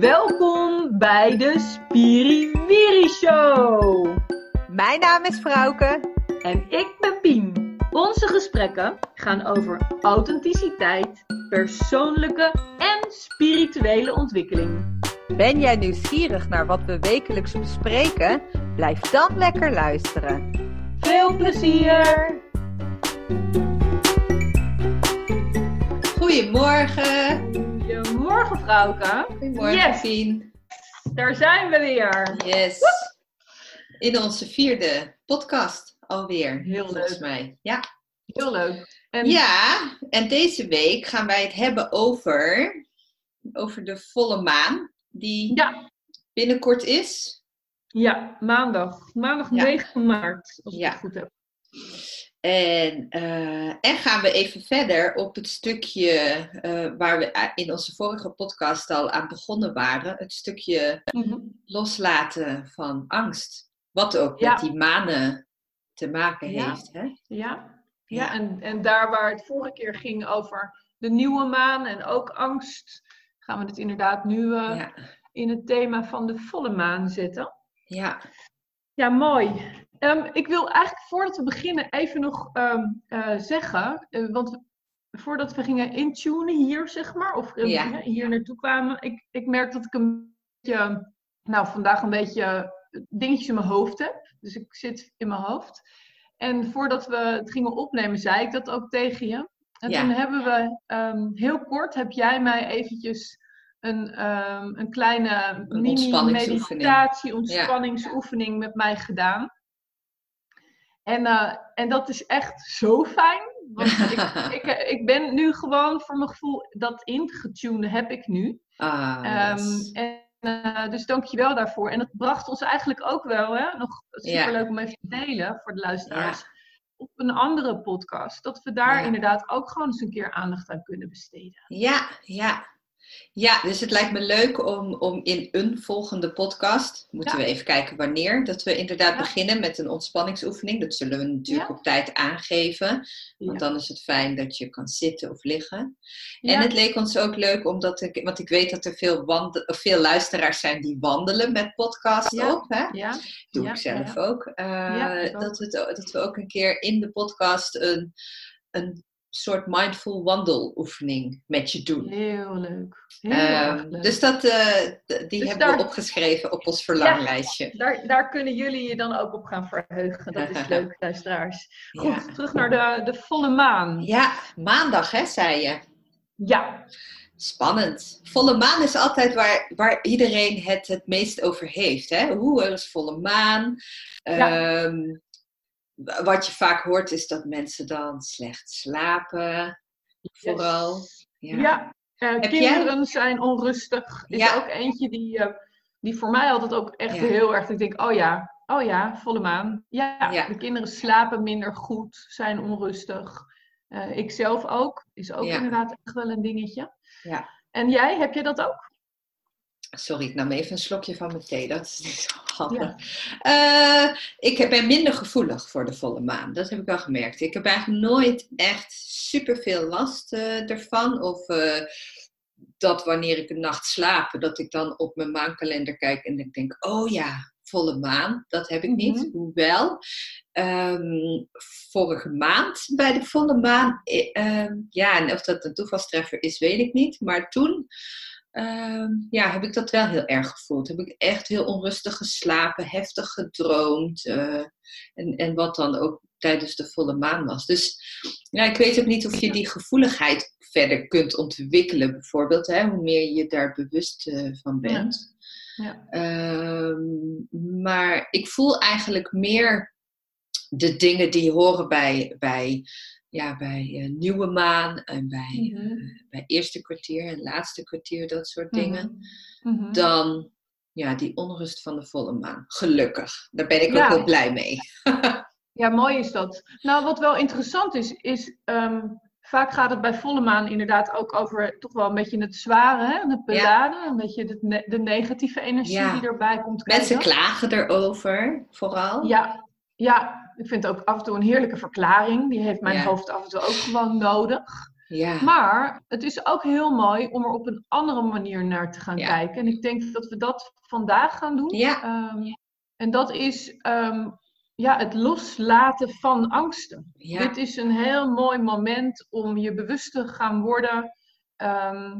Welkom bij de Spiriwiri Show. Mijn naam is Frauke. En ik ben Pien. Onze gesprekken gaan over authenticiteit, persoonlijke en spirituele ontwikkeling. Ben jij nieuwsgierig naar wat we wekelijks bespreken? Blijf dan lekker luisteren. Veel plezier! Goedemorgen. Goedemorgen, Vrouwke. Goedemorgen, Yes. Daar zijn we weer. Yes. In onze vierde podcast alweer. Heel volgens leuk. mij. Ja. Heel leuk. En ja, en deze week gaan wij het hebben over, over de volle maan. Die ja, binnenkort is. ja, maandag. Maandag Ja. 9 maart, als ik Ja. het goed heb. En, eh, en gaan we even verder op het stukje eh, waar we in onze vorige podcast al aan begonnen waren. Het stukje Mhm. loslaten van angst. Wat ook Ja. met die manen te maken Ja. heeft. Hè? Ja, Ja. ja en, en daar waar het vorige keer ging over de nieuwe maan en ook angst, gaan we het inderdaad nu eh, in het thema van de volle maan zetten. ja. Ja, mooi. Ehm, ik wil eigenlijk voordat we beginnen even nog ehm, eh, zeggen, eh, want voordat we gingen intunen hier, zeg maar, of eh, Ja. hier naartoe kwamen, ik, ik merk dat ik een beetje, nou vandaag een beetje dingetjes in mijn hoofd heb. Dus ik zit in mijn hoofd. En voordat we het gingen opnemen, zei ik dat ook tegen je. En Ja. toen hebben we heel heel kort, heb jij mij eventjes een, ehm, een kleine ontspanningsoefening. mini-meditatie, ontspanningsoefening met mij gedaan. En, eh, en dat is echt zo fijn. Want ik, ik, ik ben nu gewoon voor mijn gevoel dat ingetuned heb ik nu. Ah, Ehm, yes. en, eh, dus dank je wel daarvoor. En dat bracht ons eigenlijk ook wel, hè, nog superleuk om even te delen voor de luisteraars, op een andere podcast. Dat we daar inderdaad ook gewoon eens een keer aandacht aan kunnen besteden. ja, ja. Ja, dus het lijkt me leuk om, om in een volgende podcast, moeten Ja. we even kijken wanneer, dat we inderdaad Ja. beginnen met een ontspanningsoefening. Dat zullen we natuurlijk Ja. op tijd aangeven, want dan is het fijn dat je kan zitten of liggen. En het leek ons ook leuk, omdat ik, want ik weet dat er veel, wand, of veel luisteraars zijn die wandelen met podcast Ja. op. Hè? Ja, doe ik zelf ook. Eh, dat, we het, dat we ook een keer in de podcast een, een soort mindful wandeloefening met je doen. heel leuk. Heel Ehm, leuk. dus dat, eh, die Dus hebben daar- we opgeschreven op ons verlanglijstje. Daar, daar kunnen jullie je dan ook op gaan verheugen. Dat is leuk, luisteraars. Goed, Ja. terug naar de, de volle maan. Ja, maandag hè, zei je. Ja, Spannend. Volle maan is altijd waar, waar iedereen het het meest over heeft. Hè? Hoe er is volle maan. Ja. Ehm, wat je vaak hoort is dat mensen dan slecht slapen. Vooral. Ja, Ja. eh, kinderen zijn onrustig. Is Ja. ook eentje die, eh, die voor mij altijd ook echt Ja. heel erg. Ik denk, oh ja, oh ja, volle maan. Ja, Ja. de kinderen slapen minder goed, zijn onrustig. Eh ik zelf ook. Is ook inderdaad echt wel een dingetje. Ja. En jij, heb je dat ook? Sorry, ik nam even een slokje van mijn thee. Dat is niet zo handig. Eh, ik ben minder gevoelig voor de volle maan. Dat heb ik wel gemerkt. Ik heb eigenlijk nooit echt superveel last eh, ervan. Of eh, dat wanneer ik een nacht slaap, dat ik dan op mijn maankalender kijk en ik denk, oh ja, volle maan. Dat heb ik niet. Mhm. Hoewel, ehm, vorige maand bij de volle maan, eh, ehm, ja, en of dat een toevalstreffer is, weet ik niet. Maar toen Ehm, ja, heb ik dat wel heel erg gevoeld. Heb ik echt heel onrustig geslapen, heftig gedroomd. eh, en, en wat dan ook tijdens de volle maan was. Dus ja, ik weet ook niet of je die gevoeligheid verder kunt ontwikkelen, bijvoorbeeld. Hè, hoe meer je daar bewust eh, van bent. Ja. Ehm, maar ik voel eigenlijk meer de dingen die horen bij, bij, ja, bij eh, nieuwe maan en bij, Mhm. eh, bij eerste kwartier en laatste kwartier, dat soort dingen. Mhm. Dan ja, die onrust van de volle maan. Gelukkig. Daar ben ik Ja. ook heel blij mee. Ja, mooi is dat. Nou, wat wel interessant is, is ehm, vaak gaat het bij volle maan inderdaad ook over toch wel een beetje het zware, hè? de beladen, een beetje de, ne- de negatieve energie Ja. die erbij komt kijken. Mensen klagen erover, vooral. Ja, ja, ik vind het ook af en toe een heerlijke verklaring. Die heeft mijn Ja. hoofd af en toe ook gewoon nodig. Ja. Maar het is ook heel mooi om er op een andere manier naar te gaan Ja. kijken. En ik denk dat we dat vandaag gaan doen. Ja. Ehm, en dat is ehm, ja, het loslaten van angsten. Dit is een heel mooi moment om je bewust te gaan worden. ehm,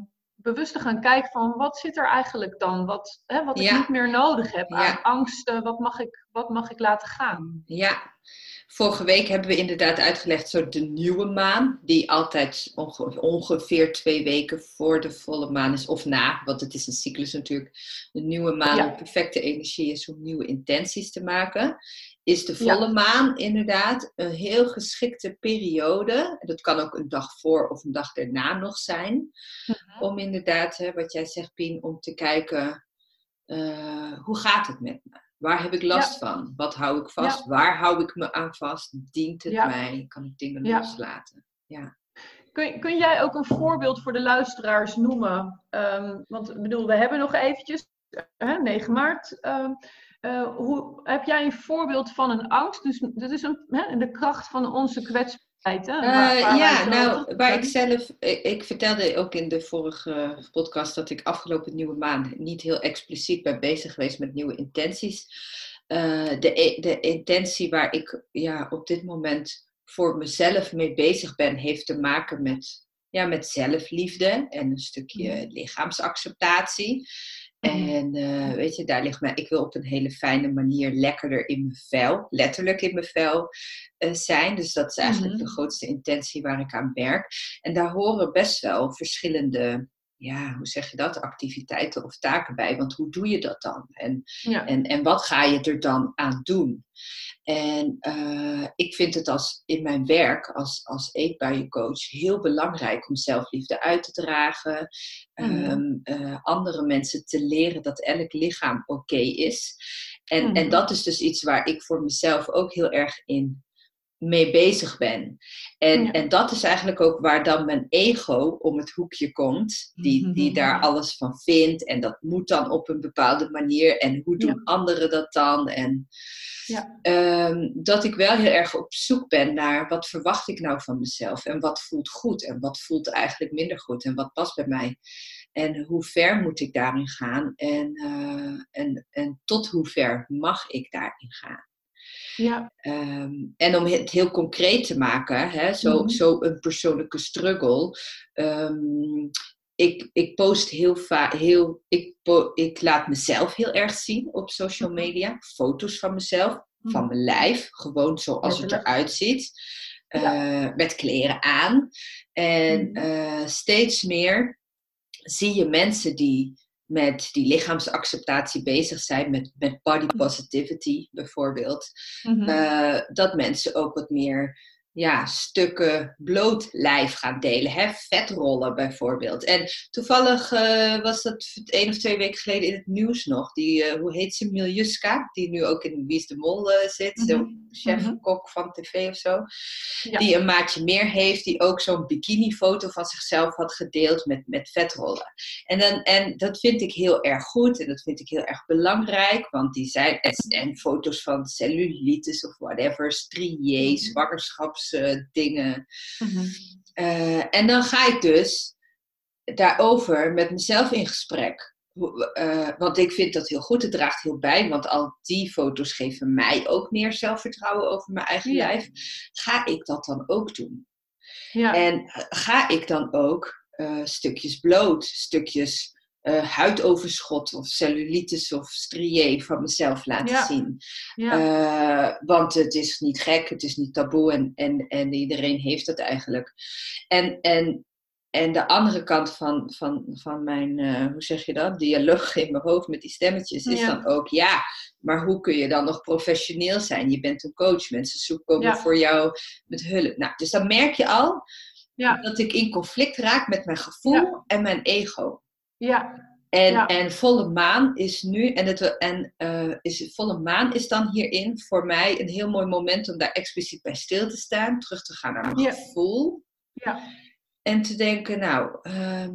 bewust te gaan kijken van wat zit er eigenlijk dan? Wat, hè, wat ik Ja. niet meer nodig heb Ja. aan angsten. Wat mag, ik, wat mag ik laten gaan? Ja, vorige week hebben we inderdaad uitgelegd zo de nieuwe maan, die altijd onge- ongeveer twee weken voor de volle maan is, of na, want het is een cyclus natuurlijk. De nieuwe maan, Ja. perfecte energie is om nieuwe intenties te maken. Is de Ja. volle maan inderdaad een heel geschikte periode, dat kan ook een dag voor of een dag daarna nog zijn, Mhm. om inderdaad, hè, wat jij zegt Pien, om te kijken, eh, hoe gaat het met me? Waar heb ik last van? Wat hou ik vast? Waar hou ik me aan vast? Dient het mij? Kan ik dingen loslaten? Ja. Kun, kun jij ook een voorbeeld voor de luisteraars noemen? Ehm, want ik bedoel, we hebben nog eventjes, hè, 9 maart. ehm, eh, hoe, heb jij een voorbeeld van een angst? Dus dat is een, hè, de kracht van onze kwetsbaarheid. Hè? Waar- Eh, waar ja, nou, waar ik zelf, ik, ik vertelde ook in de vorige podcast dat ik afgelopen nieuwe maand niet heel expliciet ben bezig geweest met nieuwe intenties. Eh, de, e- de intentie waar ik ja, op dit moment voor mezelf mee bezig ben, heeft te maken met, ja, met zelfliefde en een stukje lichaamsacceptatie. Mhm. En eh, weet je, daar ligt mij, ik wil op een hele fijne manier lekkerder in mijn vel, letterlijk in mijn vel eh, zijn. Dus dat is eigenlijk Mhm. de grootste intentie waar ik aan werk. En daar horen best wel verschillende, ja, hoe zeg je dat, activiteiten of taken bij. Want hoe doe je dat dan? En, Ja. en, en wat ga je er dan aan doen? En eh, ik vind het als, in mijn werk als, als eetbuiencoach heel belangrijk om zelfliefde uit te dragen. Mhm. Ehm, eh, andere mensen te leren dat elk lichaam oké is. En, en Mhm. dat is dus iets waar ik voor mezelf ook heel erg in mee bezig ben. En, Ja. en dat is eigenlijk ook waar dan mijn ego om het hoekje komt, die, die daar alles van vindt. En dat moet dan op een bepaalde manier. En hoe doen anderen dat dan? En Ja. ehm, dat ik wel heel erg op zoek ben naar wat verwacht ik nou van mezelf? En wat voelt goed? En wat voelt eigenlijk minder goed? En wat past bij mij? En hoe ver moet ik daarin gaan? En, eh, en, en tot hoe ver mag ik daarin gaan? Ja. Ehm, en om het heel concreet te maken, hè, zo, Mhm. zo een persoonlijke struggle. ehm, ik, ik post heel vaak, heel, ik, ik laat mezelf heel erg zien op social Mhm. media. Foto's van mezelf, van Mhm. mijn lijf, gewoon zoals het eruit ziet. Ja. Eh, met kleren aan. En eh, steeds meer zie je mensen die met die lichaamsacceptatie bezig zijn, met, met body positivity bijvoorbeeld Mhm. eh, dat mensen ook wat meer ja, stukken bloot lijf gaan delen. Hè? Vetrollen bijvoorbeeld. En toevallig eh, was dat één of twee weken geleden in het nieuws nog. Die, eh, hoe heet ze, Miljuska, die nu ook in Wie is de Mol eh, zit. Mhm. Zo'n chef, Mhm. kok van tv of zo. Ja. Die een maatje meer heeft. Die ook zo'n bikini-foto van zichzelf had gedeeld met, met vetrollen. En, dan, en dat vind ik heel erg goed. En dat vind ik heel erg belangrijk. Want die zijn... En, en foto's van cellulitis of whatever. Striés, Mhm. Eh, en dan ga ik dus daarover met mezelf in gesprek. Eh, want ik vind dat heel goed. Het draagt heel bij. Want al die foto's geven mij ook meer zelfvertrouwen over mijn eigen Ja. lijf. Ga ik dat dan ook doen? Ja. En ga ik dan ook eh, stukjes bloot, stukjes eh, huidoverschot of cellulitis of strié van mezelf laten Ja. zien? ja. Eh, want het is niet gek, het is niet taboe en, en, en iedereen heeft het eigenlijk. En, en, en de andere kant van, van, van mijn, eh, hoe zeg je dat, dialoog in mijn hoofd met die stemmetjes is dan ook, ja, maar hoe kun je dan nog professioneel zijn? Je bent een coach, mensen zoeken Ja. voor jou met hulp. Nou, dus dan merk je al Ja. dat ik in conflict raak met mijn gevoel en mijn ego. Ja. En, Ja. en volle maan is nu, en, het, en eh, is, volle maan is dan hierin voor mij een heel mooi moment om daar expliciet bij stil te staan, terug te gaan naar mijn Ja. gevoel. Ja. En te denken, nou, ehm,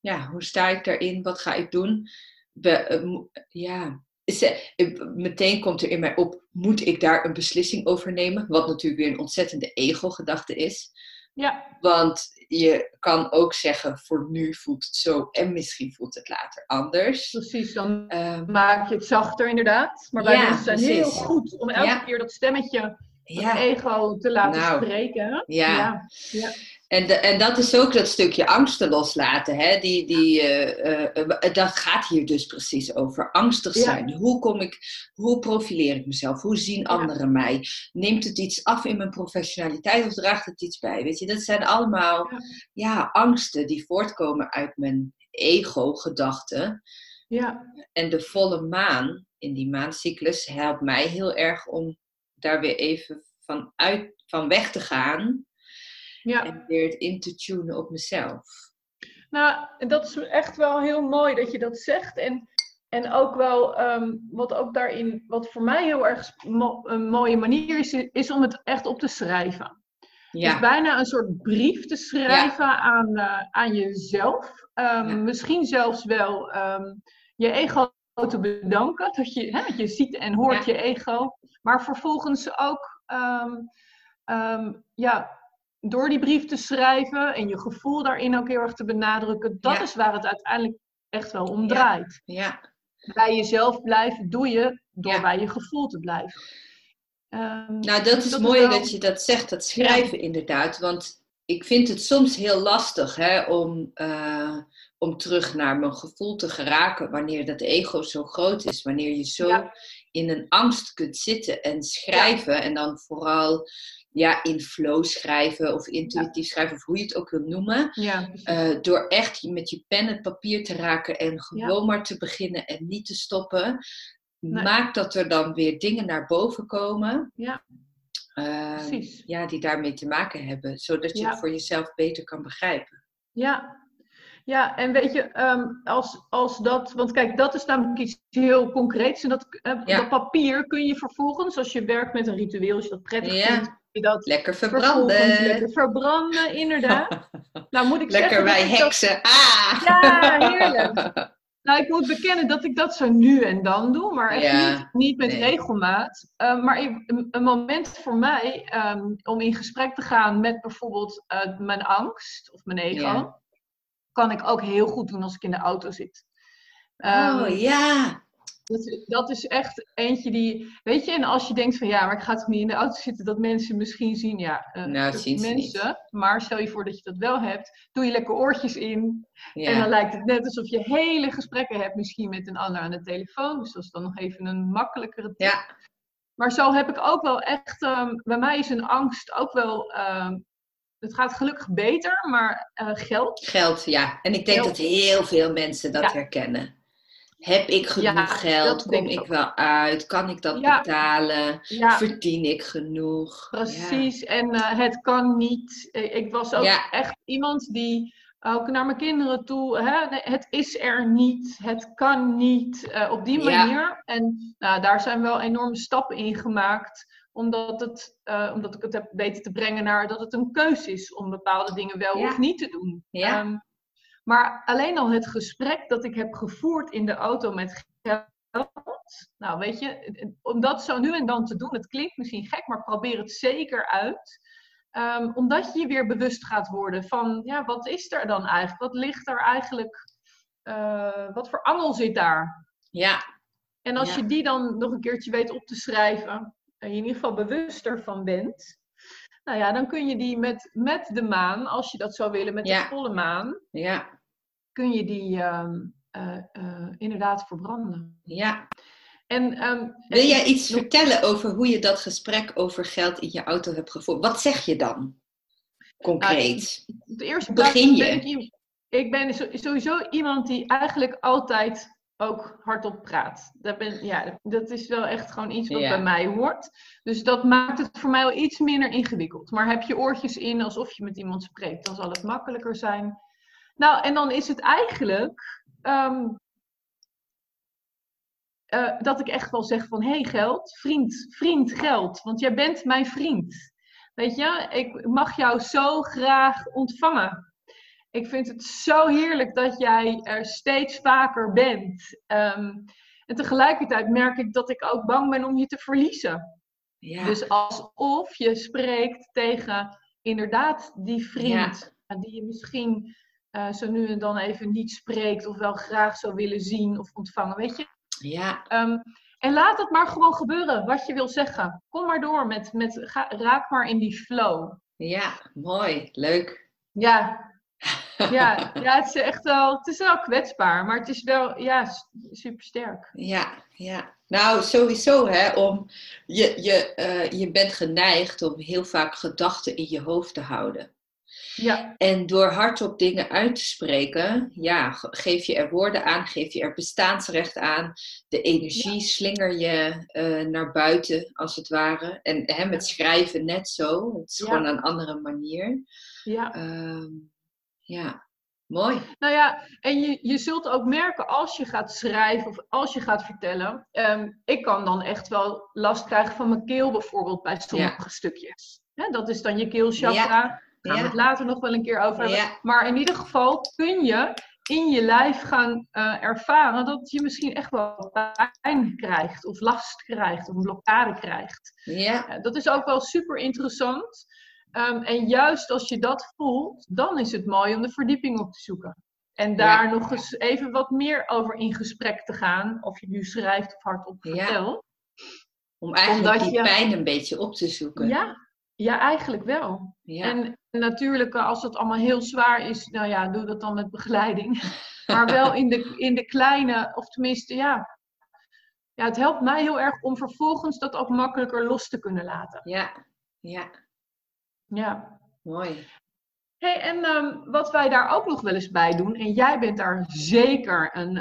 ja, hoe sta ik daarin? Wat ga ik doen? Be, eh, ja, eh, meteen komt er in mij op, moet ik daar een beslissing over nemen? Wat natuurlijk weer een ontzettende ego-gedachte is. Ja. Want je kan ook zeggen, voor nu voelt het zo en misschien voelt het later anders. Precies, dan Ehm, maak je het zachter inderdaad. Maar wij Ja, mensen zijn heel goed om elke Ja. keer dat stemmetje, ja, ego, te laten Nou, spreken. ja. ja. En, de- en dat is ook dat stukje angsten loslaten. Hè? Die, die, eh, eh, eh, dat gaat hier dus precies over. Angstig Ja. zijn. Hoe, kom ik, hoe profileer ik mezelf? Hoe zien anderen mij? Neemt het iets af in mijn professionaliteit of draagt het iets bij? Weet je, dat zijn allemaal Ja. ja. angsten die voortkomen uit mijn ego-gedachten. ja. En de volle maan in die maancyclus helpt mij heel erg om daar weer even van, uit, van weg te gaan. Ja. En weer het in te tunen op mezelf. Nou, dat is echt wel heel mooi dat je dat zegt. En, en ook wel, ehm, wat ook daarin, wat voor mij heel erg mo- een mooie manier is, is om het echt op te schrijven. Dus Ja, bijna een soort brief te schrijven aan, eh, aan jezelf. Ehm, Ja. Misschien zelfs wel ehm, je ego te bedanken. Dat je, hè, je ziet en hoort je ego. Maar vervolgens ook ja, door die brief te schrijven en je gevoel daarin ook heel erg te benadrukken. Dat Ja. is waar het uiteindelijk echt wel om draait. ja, Bij jezelf blijven doe je door Ja. bij je gevoel te blijven. Ehm, nou dat is dat mooi wel- dat je dat zegt, dat schrijven inderdaad. Want ik vind het soms heel lastig hè, om, eh, om terug naar mijn gevoel te geraken wanneer dat ego zo groot is. Wanneer je zo Ja. In een angst kunt zitten en schrijven. En dan vooral ja, in flow schrijven of intuïtief schrijven of hoe je het ook wil noemen. ja. Eh, door echt met je pen het papier te raken en gewoon maar te beginnen en niet te stoppen, Nee. maakt dat er dan weer dingen naar boven komen. Ja. eh, Precies. ja, die daarmee te maken hebben, zodat je het voor jezelf beter kan begrijpen. Ja, ja en weet je, ehm, als, als dat, want kijk, dat is namelijk iets heel concreets. En dat, eh, Ja. dat papier kun je vervolgens, als je werkt met een ritueel, als je dat prettig Ja. vindt, kun je dat Lekker verbranden. lekker verbranden, inderdaad. nou moet ik Lekker zeggen, wij dat- heksen. Ah! Ja, heerlijk. Nou, ik moet bekennen dat ik dat zo nu en dan doe, maar echt Ja, niet, niet met nee. regelmaat. Eh, maar een, moment voor mij ehm, om in gesprek te gaan met bijvoorbeeld eh, mijn angst of mijn ego, Ja. Kan ik ook heel goed doen als ik in de auto zit. Ehm, oh ja. dat, is- dat is echt eentje die, weet je, en als je denkt van ja, maar ik ga toch niet in de auto zitten dat mensen misschien zien, ja, Nou, dat zien ze mensen, maar stel je voor dat je dat wel hebt, doe je lekker oortjes in, en dan lijkt het net alsof je hele gesprekken hebt, misschien met een ander aan de telefoon. Dus dat is dan nog even een makkelijkere tip. Ja. Maar zo heb ik ook wel echt, ehm, bij mij is een angst ook wel, ehm, het gaat gelukkig beter, maar eh, geld. Geld, ja. En ik denk Geld. dat heel veel mensen dat Ja. herkennen. Heb ik genoeg Ja, geld? Kom ik ook. wel uit? Kan ik dat Ja. betalen? Verdien ik genoeg? precies. En eh, het kan niet. Eh, Ik was ook echt iemand die ook naar mijn kinderen toe, hè, het is er niet, het kan niet, eh, op die Ja. manier. En nou, daar zijn wel enorme stappen in gemaakt, omdat, het, eh, omdat ik het heb weten te brengen naar dat het een keuze is om bepaalde dingen wel Ja. of niet te doen. Ja. Ehm, maar alleen al het gesprek dat ik heb gevoerd in de auto met geld. Nou, weet je, om dat zo nu en dan te doen, het klinkt misschien gek, maar probeer het zeker uit. Ehm, omdat je je weer bewust gaat worden van, ja, wat is er dan eigenlijk? Wat ligt er eigenlijk? eh, wat voor angel zit daar? Ja, En als Ja. je die dan nog een keerje weet op te schrijven, en je in ieder geval bewust ervan bent, nou ja, dan kun je die met, met de maan, als je dat zou willen, met Ja. de volle maan, ja, kun je die ehm, eh, eh, inderdaad verbranden. ja. En, ehm, Wil jij iets vertellen over hoe je dat gesprek over geld in je auto hebt gevoerd? Wat zeg je dan? Concreet. Op de eerste begin je? ik, ben sowieso iemand die eigenlijk altijd ook hardop praat. Dat, ben, ja, dat is wel echt gewoon iets wat Ja. bij mij hoort. Dus dat maakt het voor mij wel iets minder ingewikkeld. Maar heb je oortjes in alsof je met iemand spreekt, dan zal het makkelijker zijn. Nou, en dan is het eigenlijk ehm, eh, dat ik echt wel zeg van, hé hey, geld, vriend, vriend geld, want jij bent mijn vriend. Weet je, ik mag jou zo graag ontvangen. Ik vind het zo heerlijk dat jij er steeds vaker bent. Ehm, en tegelijkertijd merk ik dat ik ook bang ben om je te verliezen. ja. Dus alsof je spreekt tegen inderdaad die vriend die je misschien uh, zo nu en dan even niet spreekt of wel graag zou willen zien of ontvangen, weet je? Ja. Ehm, en laat het maar gewoon gebeuren, wat je wil zeggen. Kom maar door met, met ga, raak maar in die flow. Ja, mooi, leuk. Ja, ja, ja het is echt wel, het is wel kwetsbaar, maar het is wel, ja, super sterk. Ja, ja. Nou, sowieso, hè, om, je, je, uh, je bent geneigd om heel vaak gedachten in je hoofd te houden. Ja. En door hardop dingen uit te spreken, ja, geef je er woorden aan, geef je er bestaansrecht aan. De energie slinger je uh, naar buiten, als het ware. En hè, met schrijven net zo. Het is gewoon een andere manier. Ja. Uh, ja. Mooi. Nou ja, en je, je zult ook merken als je gaat schrijven of als je gaat vertellen. Um, ik kan dan echt wel last krijgen van mijn keel bijvoorbeeld bij sommige ja. stukjes. Dat is dan je keelchakra. Gaan we het later nog wel een keer over hebben. Maar in ieder geval kun je in je lijf gaan uh, ervaren dat je misschien echt wel pijn krijgt, of last krijgt, of een blokkade krijgt. Ja. Uh, dat is ook wel super interessant. Um, en juist als je dat voelt, dan is het mooi om de verdieping op te zoeken. En daar ja. nog eens even wat meer over in gesprek te gaan, of je nu schrijft of hardop vertelt. Om eigenlijk Omdat die je... pijn een beetje op te zoeken. Ja, ja, eigenlijk wel. Ja. En natuurlijk, als het allemaal heel zwaar is, nou ja, doe dat dan met begeleiding. maar wel in de, in de kleine, of tenminste, ja. Ja, het helpt mij heel erg om vervolgens dat ook makkelijker los te kunnen laten. Ja, ja. Ja. Mooi. Hey, en um, wat wij daar ook nog wel eens bij doen, en jij bent daar zeker een,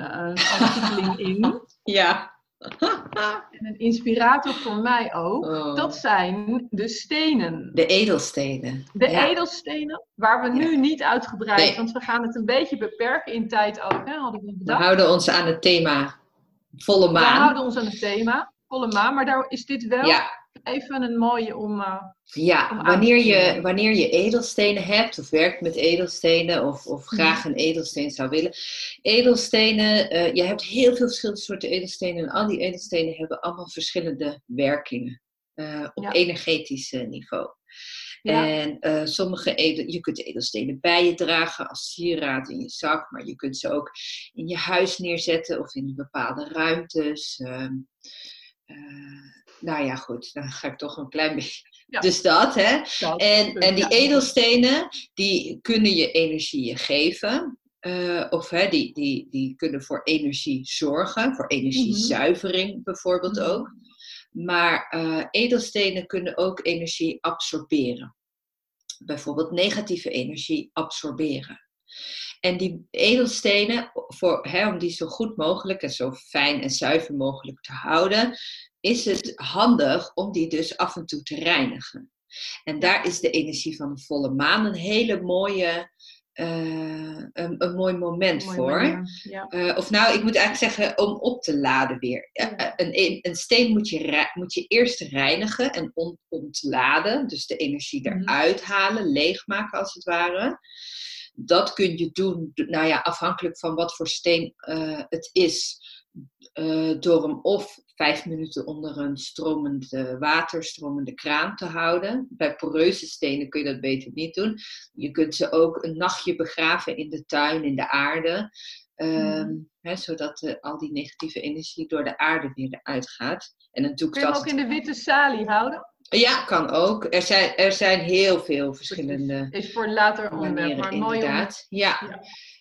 ontwikkeling in. Ja. En een inspirator voor mij ook. Oh. Dat zijn de stenen. De edelstenen. De ja. edelstenen, waar we nu Ja. niet uitgebreid, Nee. want we gaan het een beetje beperken in tijd ook, hè, hadden we We houden ons aan het thema volle We maan. houden ons aan het thema, volle maan, maar daar is dit wel Ja, even een mooie om... eh, ja. Wanneer, je, wanneer je edelstenen hebt of werkt met edelstenen of, of Mhm. graag een edelsteen zou willen. Edelstenen, eh, je hebt heel veel verschillende soorten edelstenen en al die edelstenen hebben allemaal verschillende werkingen eh, op Ja. energetisch niveau. ja, En sommige edel, je kunt edelstenen bij je dragen als sieraad in je zak, maar je kunt ze ook in je huis neerzetten of in bepaalde ruimtes. eh, nou ja, goed, dan ga ik toch een klein beetje. Ja. Dus dat, hè? dat. En, en die edelstenen, die kunnen je energie geven. eh, of hè, die, die, die kunnen voor energie zorgen, voor energiezuivering bijvoorbeeld Mhm. ook. Maar eh, edelstenen kunnen ook energie absorberen. Bijvoorbeeld negatieve energie absorberen. En die edelstenen, voor, hè, om die zo goed mogelijk en zo fijn en zuiver mogelijk te houden, is het handig om die dus af en toe te reinigen. En daar is de energie van de volle maan een hele mooie, eh, een, een mooi moment voor. manier. Ja. Eh, of nou, ik moet eigenlijk zeggen om op te laden weer. Eh, Ja. Een, een, een steen moet je, moet je eerst reinigen en on- ontladen. Dus de energie Mhm. eruit halen, leegmaken als het ware. Dat kun je doen, nou ja, afhankelijk van wat voor steen het is. door hem of vijf minuten onder een stromend water, stromende kraan te houden. Bij poreuze stenen kun je dat beter niet doen. Je kunt ze ook een nachtje begraven in de tuin, in de aarde. Ehm, hè, zodat eh, al die negatieve energie door de aarde weer eruit gaat. En dan doe ik Kun je hem ook in de witte salie houden? Ja, kan ook. Er zijn, er zijn heel veel verschillende Is voor later onderwerp, maar mooi om... inderdaad. Ja. Ja.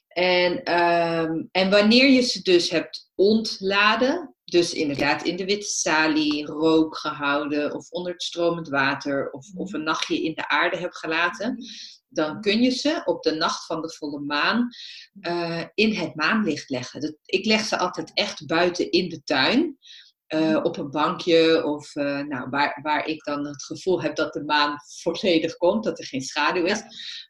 En, ehm, en wanneer je ze dus hebt ontladen, dus inderdaad in de witte salie, rook gehouden of onder het stromend water of, of een nachtje in de aarde hebt gelaten, dan kun je ze op de nacht van de volle maan eh, in het maanlicht leggen. Dat, ik leg ze altijd echt buiten in de tuin. eh, op een bankje of eh, nou, waar, waar ik dan het gevoel heb dat de maan volledig komt, dat er geen schaduw is.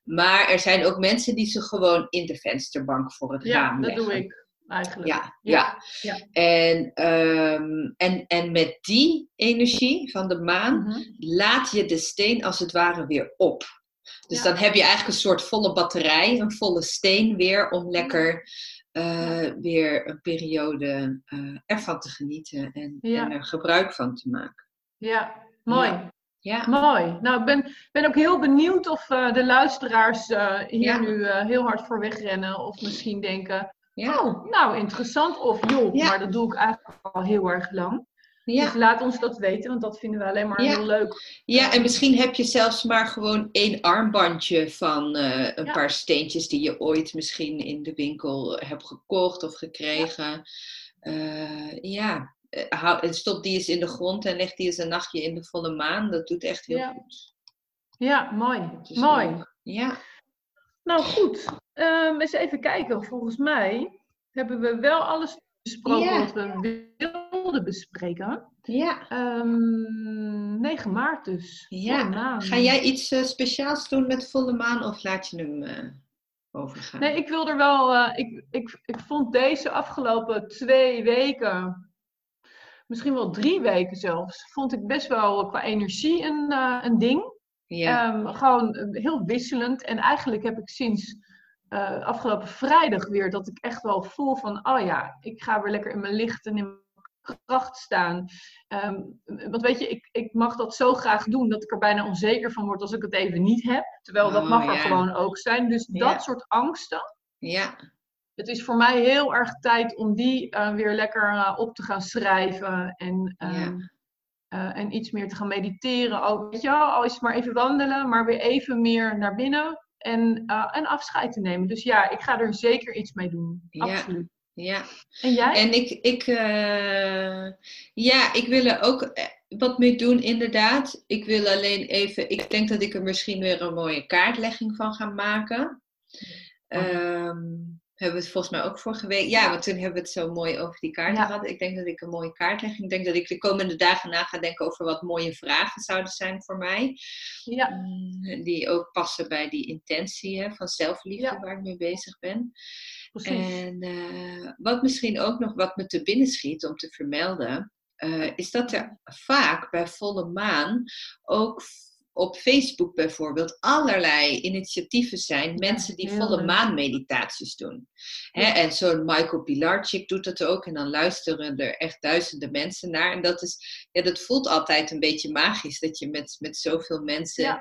Maar er zijn ook mensen die ze gewoon in de vensterbank voor het Ja, raam dat leggen. doe ik eigenlijk. Ja, ja. Ja. En, ehm, en, en met die energie van de maan Mhm. laat je de steen als het ware weer op. Dus Ja. dan heb je eigenlijk een soort volle batterij, een volle steen weer om lekker eh, weer een periode eh, ervan te genieten en, Ja. en er gebruik van te maken. Ja, mooi. Ja. Ja. Mooi. Nou, ik ben, ben ook heel benieuwd of uh, de luisteraars uh, hier Ja. nu uh, heel hard voor wegrennen. Of misschien denken, Ja. oh, nou interessant. Of joh, Ja. maar dat doe ik eigenlijk al heel erg lang. Ja. Dus laat ons dat weten, want dat vinden we alleen maar heel leuk. ja, en misschien heb je zelfs maar gewoon één armbandje van eh, een paar steentjes die je ooit misschien in de winkel hebt gekocht of gekregen. Eh, ja, Eh, stop die eens in de grond en leg die eens een nachtje in de volle maan. Dat doet echt heel goed. Ja, mooi. Mooi. leuk. Ja. Nou goed, Ehm, eens even kijken. Volgens mij hebben we wel alles besproken wat we wilden bespreken. Ja. Ehm 9 maart dus. Ja. Ga jij iets eh, speciaals doen met volle maan of laat je hem eh, overgaan? Nee, ik wil er wel. eh, ik, ik, ik vond deze afgelopen twee weken, misschien wel drie weken zelfs, vond ik best wel qua energie een, een ding. ja. Ehm, gewoon heel wisselend. En eigenlijk heb ik sinds eh, afgelopen vrijdag weer dat ik echt wel voel van, oh ja, ik ga weer lekker in mijn licht en in mijn kracht staan. Ehm, want weet je, ik, ik mag dat zo graag doen dat ik er bijna onzeker van word als ik het even niet heb. Terwijl dat Oh, mag er gewoon ook zijn. Dus Ja. dat soort angsten. ja. Het is voor mij heel erg tijd om die eh, weer lekker eh, op te gaan schrijven. En, ehm, eh, en iets meer te gaan mediteren. Al, weet je wel, al is het maar even wandelen, maar weer even meer naar binnen. En, eh, en afscheid te nemen. Dus ja, ik ga er zeker iets mee doen. Ja. Absoluut. ja. En jij? En ik, ik, eh, ja, ik wil er ook eh, wat mee doen, inderdaad. Ik wil alleen even, ik denk dat ik er misschien weer een mooie kaartlegging van ga maken. Ehm, hebben we het volgens mij ook vorige week. Ja, want toen hebben we het zo mooi over die kaarten Ja. gehad. Ik denk dat ik een mooie kaartlegging. Ik denk dat ik de komende dagen na ga denken over wat mooie vragen zouden zijn voor mij. Ja, Mm, Die ook passen bij die intentie hè, van zelfliefde Ja. waar ik mee bezig ben. precies. En eh, wat misschien ook nog wat me te binnen schiet om te vermelden, eh, is dat er vaak bij volle maan ook op Facebook bijvoorbeeld allerlei initiatieven zijn. Mensen die volle leuk. maan meditaties doen. En zo'n Michael Pilarczyk doet dat ook. En dan luisteren er echt duizenden mensen naar. En dat, is, ja, dat voelt altijd een beetje magisch. Dat je met, met zoveel mensen Ja.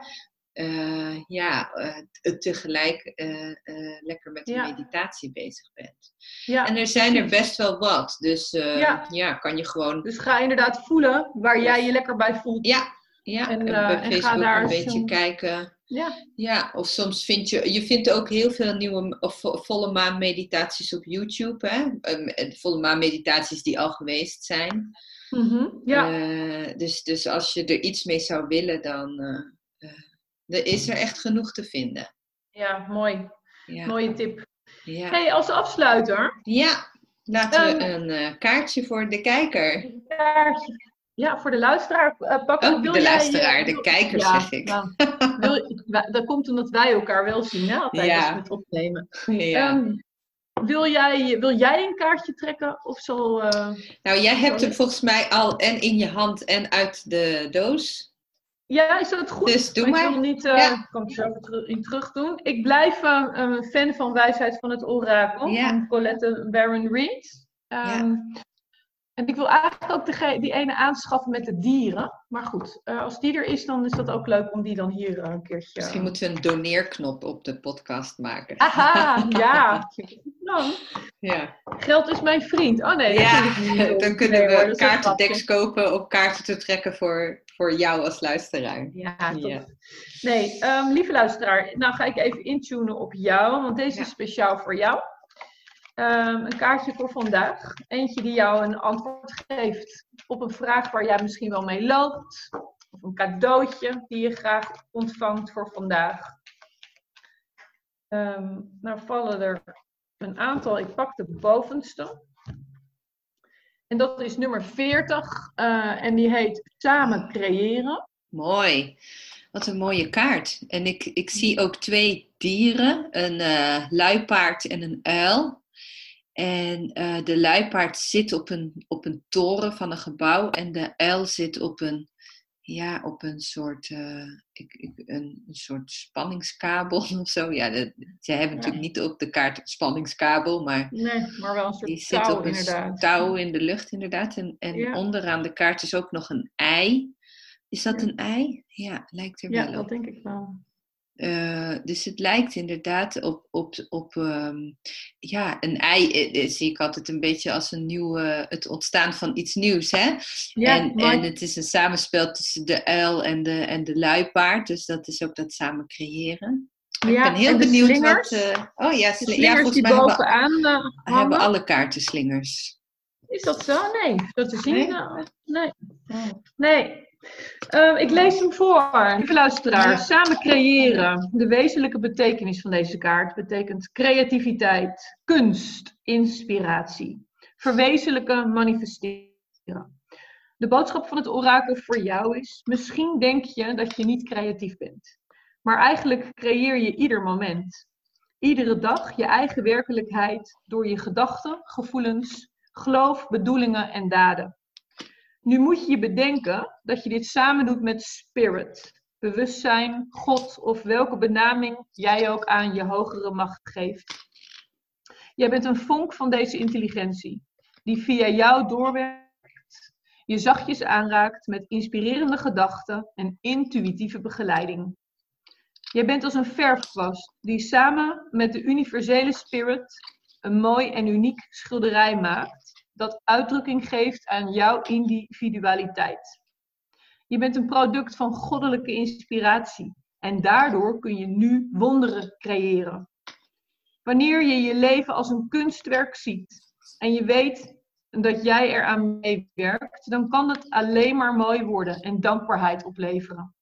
eh, ja, eh, tegelijk eh, lekker met de Ja. meditatie bezig bent. ja. En er zijn er best wel wat. Dus Ja. ja. kan je gewoon. Dus ga inderdaad voelen waar jij je lekker bij voelt. Ja, ja. En, En, eh, bij en Facebook daar een beetje soms- kijken. Ja, Ja, of soms vind je, je vindt ook heel veel nieuwe of vo- volle maan meditaties op YouTube. Hè? Ehm, volle maan meditaties die al geweest zijn. Mhm. ja. Eh, dus, dus als je er iets mee zou willen, dan eh, eh, er is er echt genoeg te vinden. ja mooi. Ja, Mooie tip. ja. Hey, als afsluiter. ja. laten we Ehm, een kaartje voor de kijker. een kaartje. Ja, voor de luisteraar eh, pakken. Oh, de jij, luisteraar, eh, de wil- kijker Ja, zeg ik. wil, dat komt omdat wij elkaar wel zien, hè, altijd Ja. als we het opnemen. Ja. Ehm, wil, jij, wil jij een kaartje trekken? Of zal... eh, nou, jij hebt hem volgens mij al en in je hand en uit de doos. Ja, is dat goed? Dus doe ik maar. wil niet, eh, Ja. kan ik zo in terug doen. Ik blijf eh, een fan van Wijsheid van het Orakel, Ja. van Colette Baron Reed. Ehm, En ik wil eigenlijk ook dege- die ene aanschaffen met de dieren. Maar goed, eh, als die er is, dan is dat ook leuk om die dan hier eh, een keertje... Misschien moeten we een doneerknop op de podcast maken. Aha, ja. Nou, Ja, geld is mijn vriend. Oh nee, ja dan Nee, kunnen we een kaartendeks kopen om kaarten te trekken voor, voor jou als luisteraar. Ja, top. Ja. Nee, ehm, lieve luisteraar, nou ga ik even intunen op jou, want deze Ja. is speciaal voor jou. Ehm, een kaartje voor vandaag. Eentje die jou een antwoord geeft op een vraag waar jij misschien wel mee loopt. Of een cadeautje die je graag ontvangt voor vandaag. Ehm, nou vallen er een aantal. Ik pak de bovenste. En dat is nummer 40. eh, en die heet Samen creëren. Mooi. Wat een mooie kaart. En ik, ik zie ook twee dieren, een eh, luipaard en een uil. En eh, de luipaard zit op een, op een toren van een gebouw en de uil zit op een, ja, op een soort, eh, ik, ik, een, een soort spanningskabel of zo. Ja, de, ze hebben natuurlijk niet op de kaart een spanningskabel, maar Nee, maar wel een die soort zit touw op een inderdaad. touw in de lucht inderdaad. En, en Ja. onderaan de kaart is ook nog een ei. Is dat een ei? Ja, lijkt er Ja, wel dat op. denk ik wel. Eh, dus het lijkt inderdaad op, op, op ehm, ja, een ei eh, eh, zie ik altijd een beetje als een nieuwe, het ontstaan van iets nieuws. Hè? Ja, en, maar- en het is een samenspel tussen de uil en de, en de luipaard. Dus dat is ook dat samen creëren. ja, ik ben heel benieuwd slingers, wat... eh, oh ja, de sli- ja, slingers volgens die mij hebben, bovenaan hebben alle kaarten slingers. Is dat zo? Nee, dat te zien. Nee? Nee. Nee. Ehm, ik lees hem voor. Lieve luisteraar, samen creëren. De wezenlijke betekenis van deze kaart betekent creativiteit, kunst, inspiratie. Verwezenlijken, manifesteren. De boodschap van het orakel voor jou is: misschien denk je dat je niet creatief bent. Maar eigenlijk creëer je ieder moment. Iedere dag je eigen werkelijkheid door je gedachten, gevoelens, geloof, bedoelingen en daden. Nu moet je je bedenken dat je dit samen doet met spirit, bewustzijn, God of welke benaming jij ook aan je hogere macht geeft. Jij bent een vonk van deze intelligentie, die via jou doorwerkt, je zachtjes aanraakt met inspirerende gedachten en intuïtieve begeleiding. Jij bent als een verfkwast die samen met de universele spirit een mooi en uniek schilderij maakt dat uitdrukking geeft aan jouw individualiteit. Je bent een product van goddelijke inspiratie en daardoor kun je nu wonderen creëren. Wanneer je je leven als een kunstwerk ziet en je weet dat jij eraan meewerkt, dan kan het alleen maar mooi worden en dankbaarheid opleveren.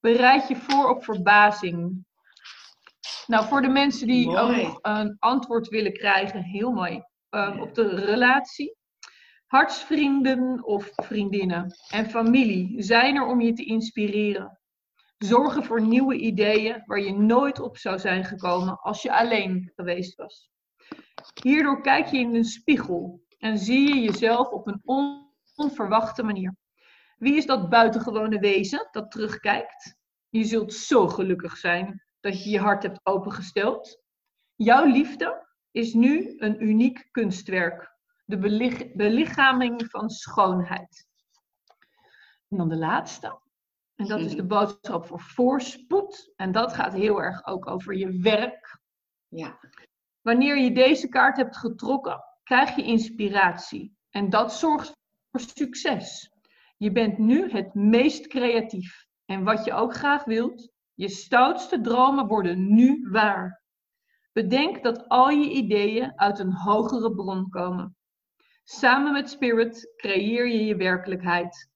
Bereid je voor op verbazing. Nou, voor de mensen die ook Mooi. een antwoord willen krijgen, heel mooi. Um, op de relatie. Hartsvrienden of vriendinnen en familie zijn er om je te inspireren. Zorgen voor nieuwe ideeën waar je nooit op zou zijn gekomen als je alleen geweest was. Hierdoor kijk je in een spiegel en zie je jezelf op een on- onverwachte manier. Wie is dat buitengewone wezen dat terugkijkt? Je zult zo gelukkig zijn dat je je hart hebt opengesteld. Jouw liefde is nu een uniek kunstwerk. De belich- belichaming van schoonheid. En dan de laatste. En dat is de boodschap voor voorspoed. En dat gaat heel erg ook over je werk. Ja. Wanneer je deze kaart hebt getrokken, krijg je inspiratie. En dat zorgt voor succes. Je bent nu het meest creatief. En wat je ook graag wilt, je stoutste dromen worden nu waar. Bedenk dat al je ideeën uit een hogere bron komen. Samen met Spirit creëer je je werkelijkheid.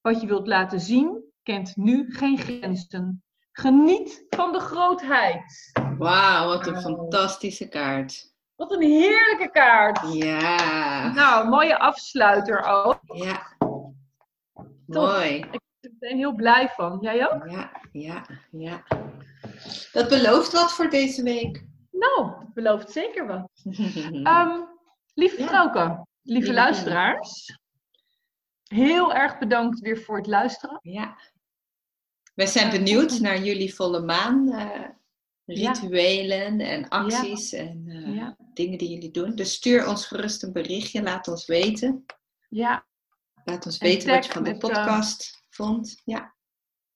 Wat je wilt laten zien, kent nu geen grenzen. Geniet van de grootheid. Wauw, wat een fantastische kaart. Wat een heerlijke kaart. Ja. Nou, mooie afsluiter ook. Ja. Mooi. Ik ben er heel blij van. Jij ook? Ja, ja, ja. Dat belooft wat voor deze week. Nou, dat belooft zeker wat. Ehm lieve Ja. Frauke, lieve luisteraars. Heel erg bedankt weer voor het luisteren. Ja. Wij zijn Ja, benieuwd naar jullie volle maan eh, rituelen en acties en eh, dingen die jullie doen. Dus stuur ons gerust een berichtje, laat ons weten. Ja, Laat ons En weten wat je van de eh, podcast vond. Ja.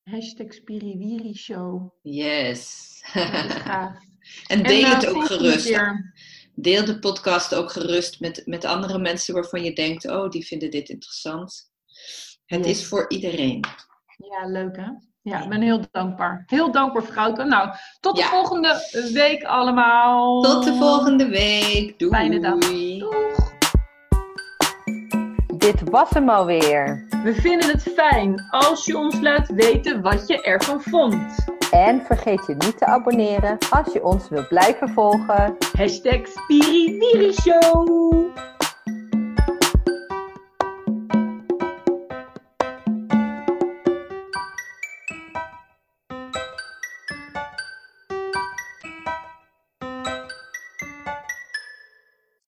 hashtag Spiriwiri Show. Yes. Dat is gaaf. En deel En, eh, het ook gerust. keer- Deel de podcast ook gerust met, met andere mensen waarvan je denkt, oh, die vinden dit interessant. Het Yes. is voor iedereen. Ja, leuk hè? Ja, ik ben heel dankbaar. Heel dankbaar, Frauke. Nou, tot de Ja. volgende week allemaal. Tot de volgende week. Doei. Fijne dag. Doeg. Dit was hem alweer. We vinden het fijn als je ons laat weten wat je ervan vond. En vergeet je niet te abonneren als je ons wilt blijven volgen. Hashtag Show.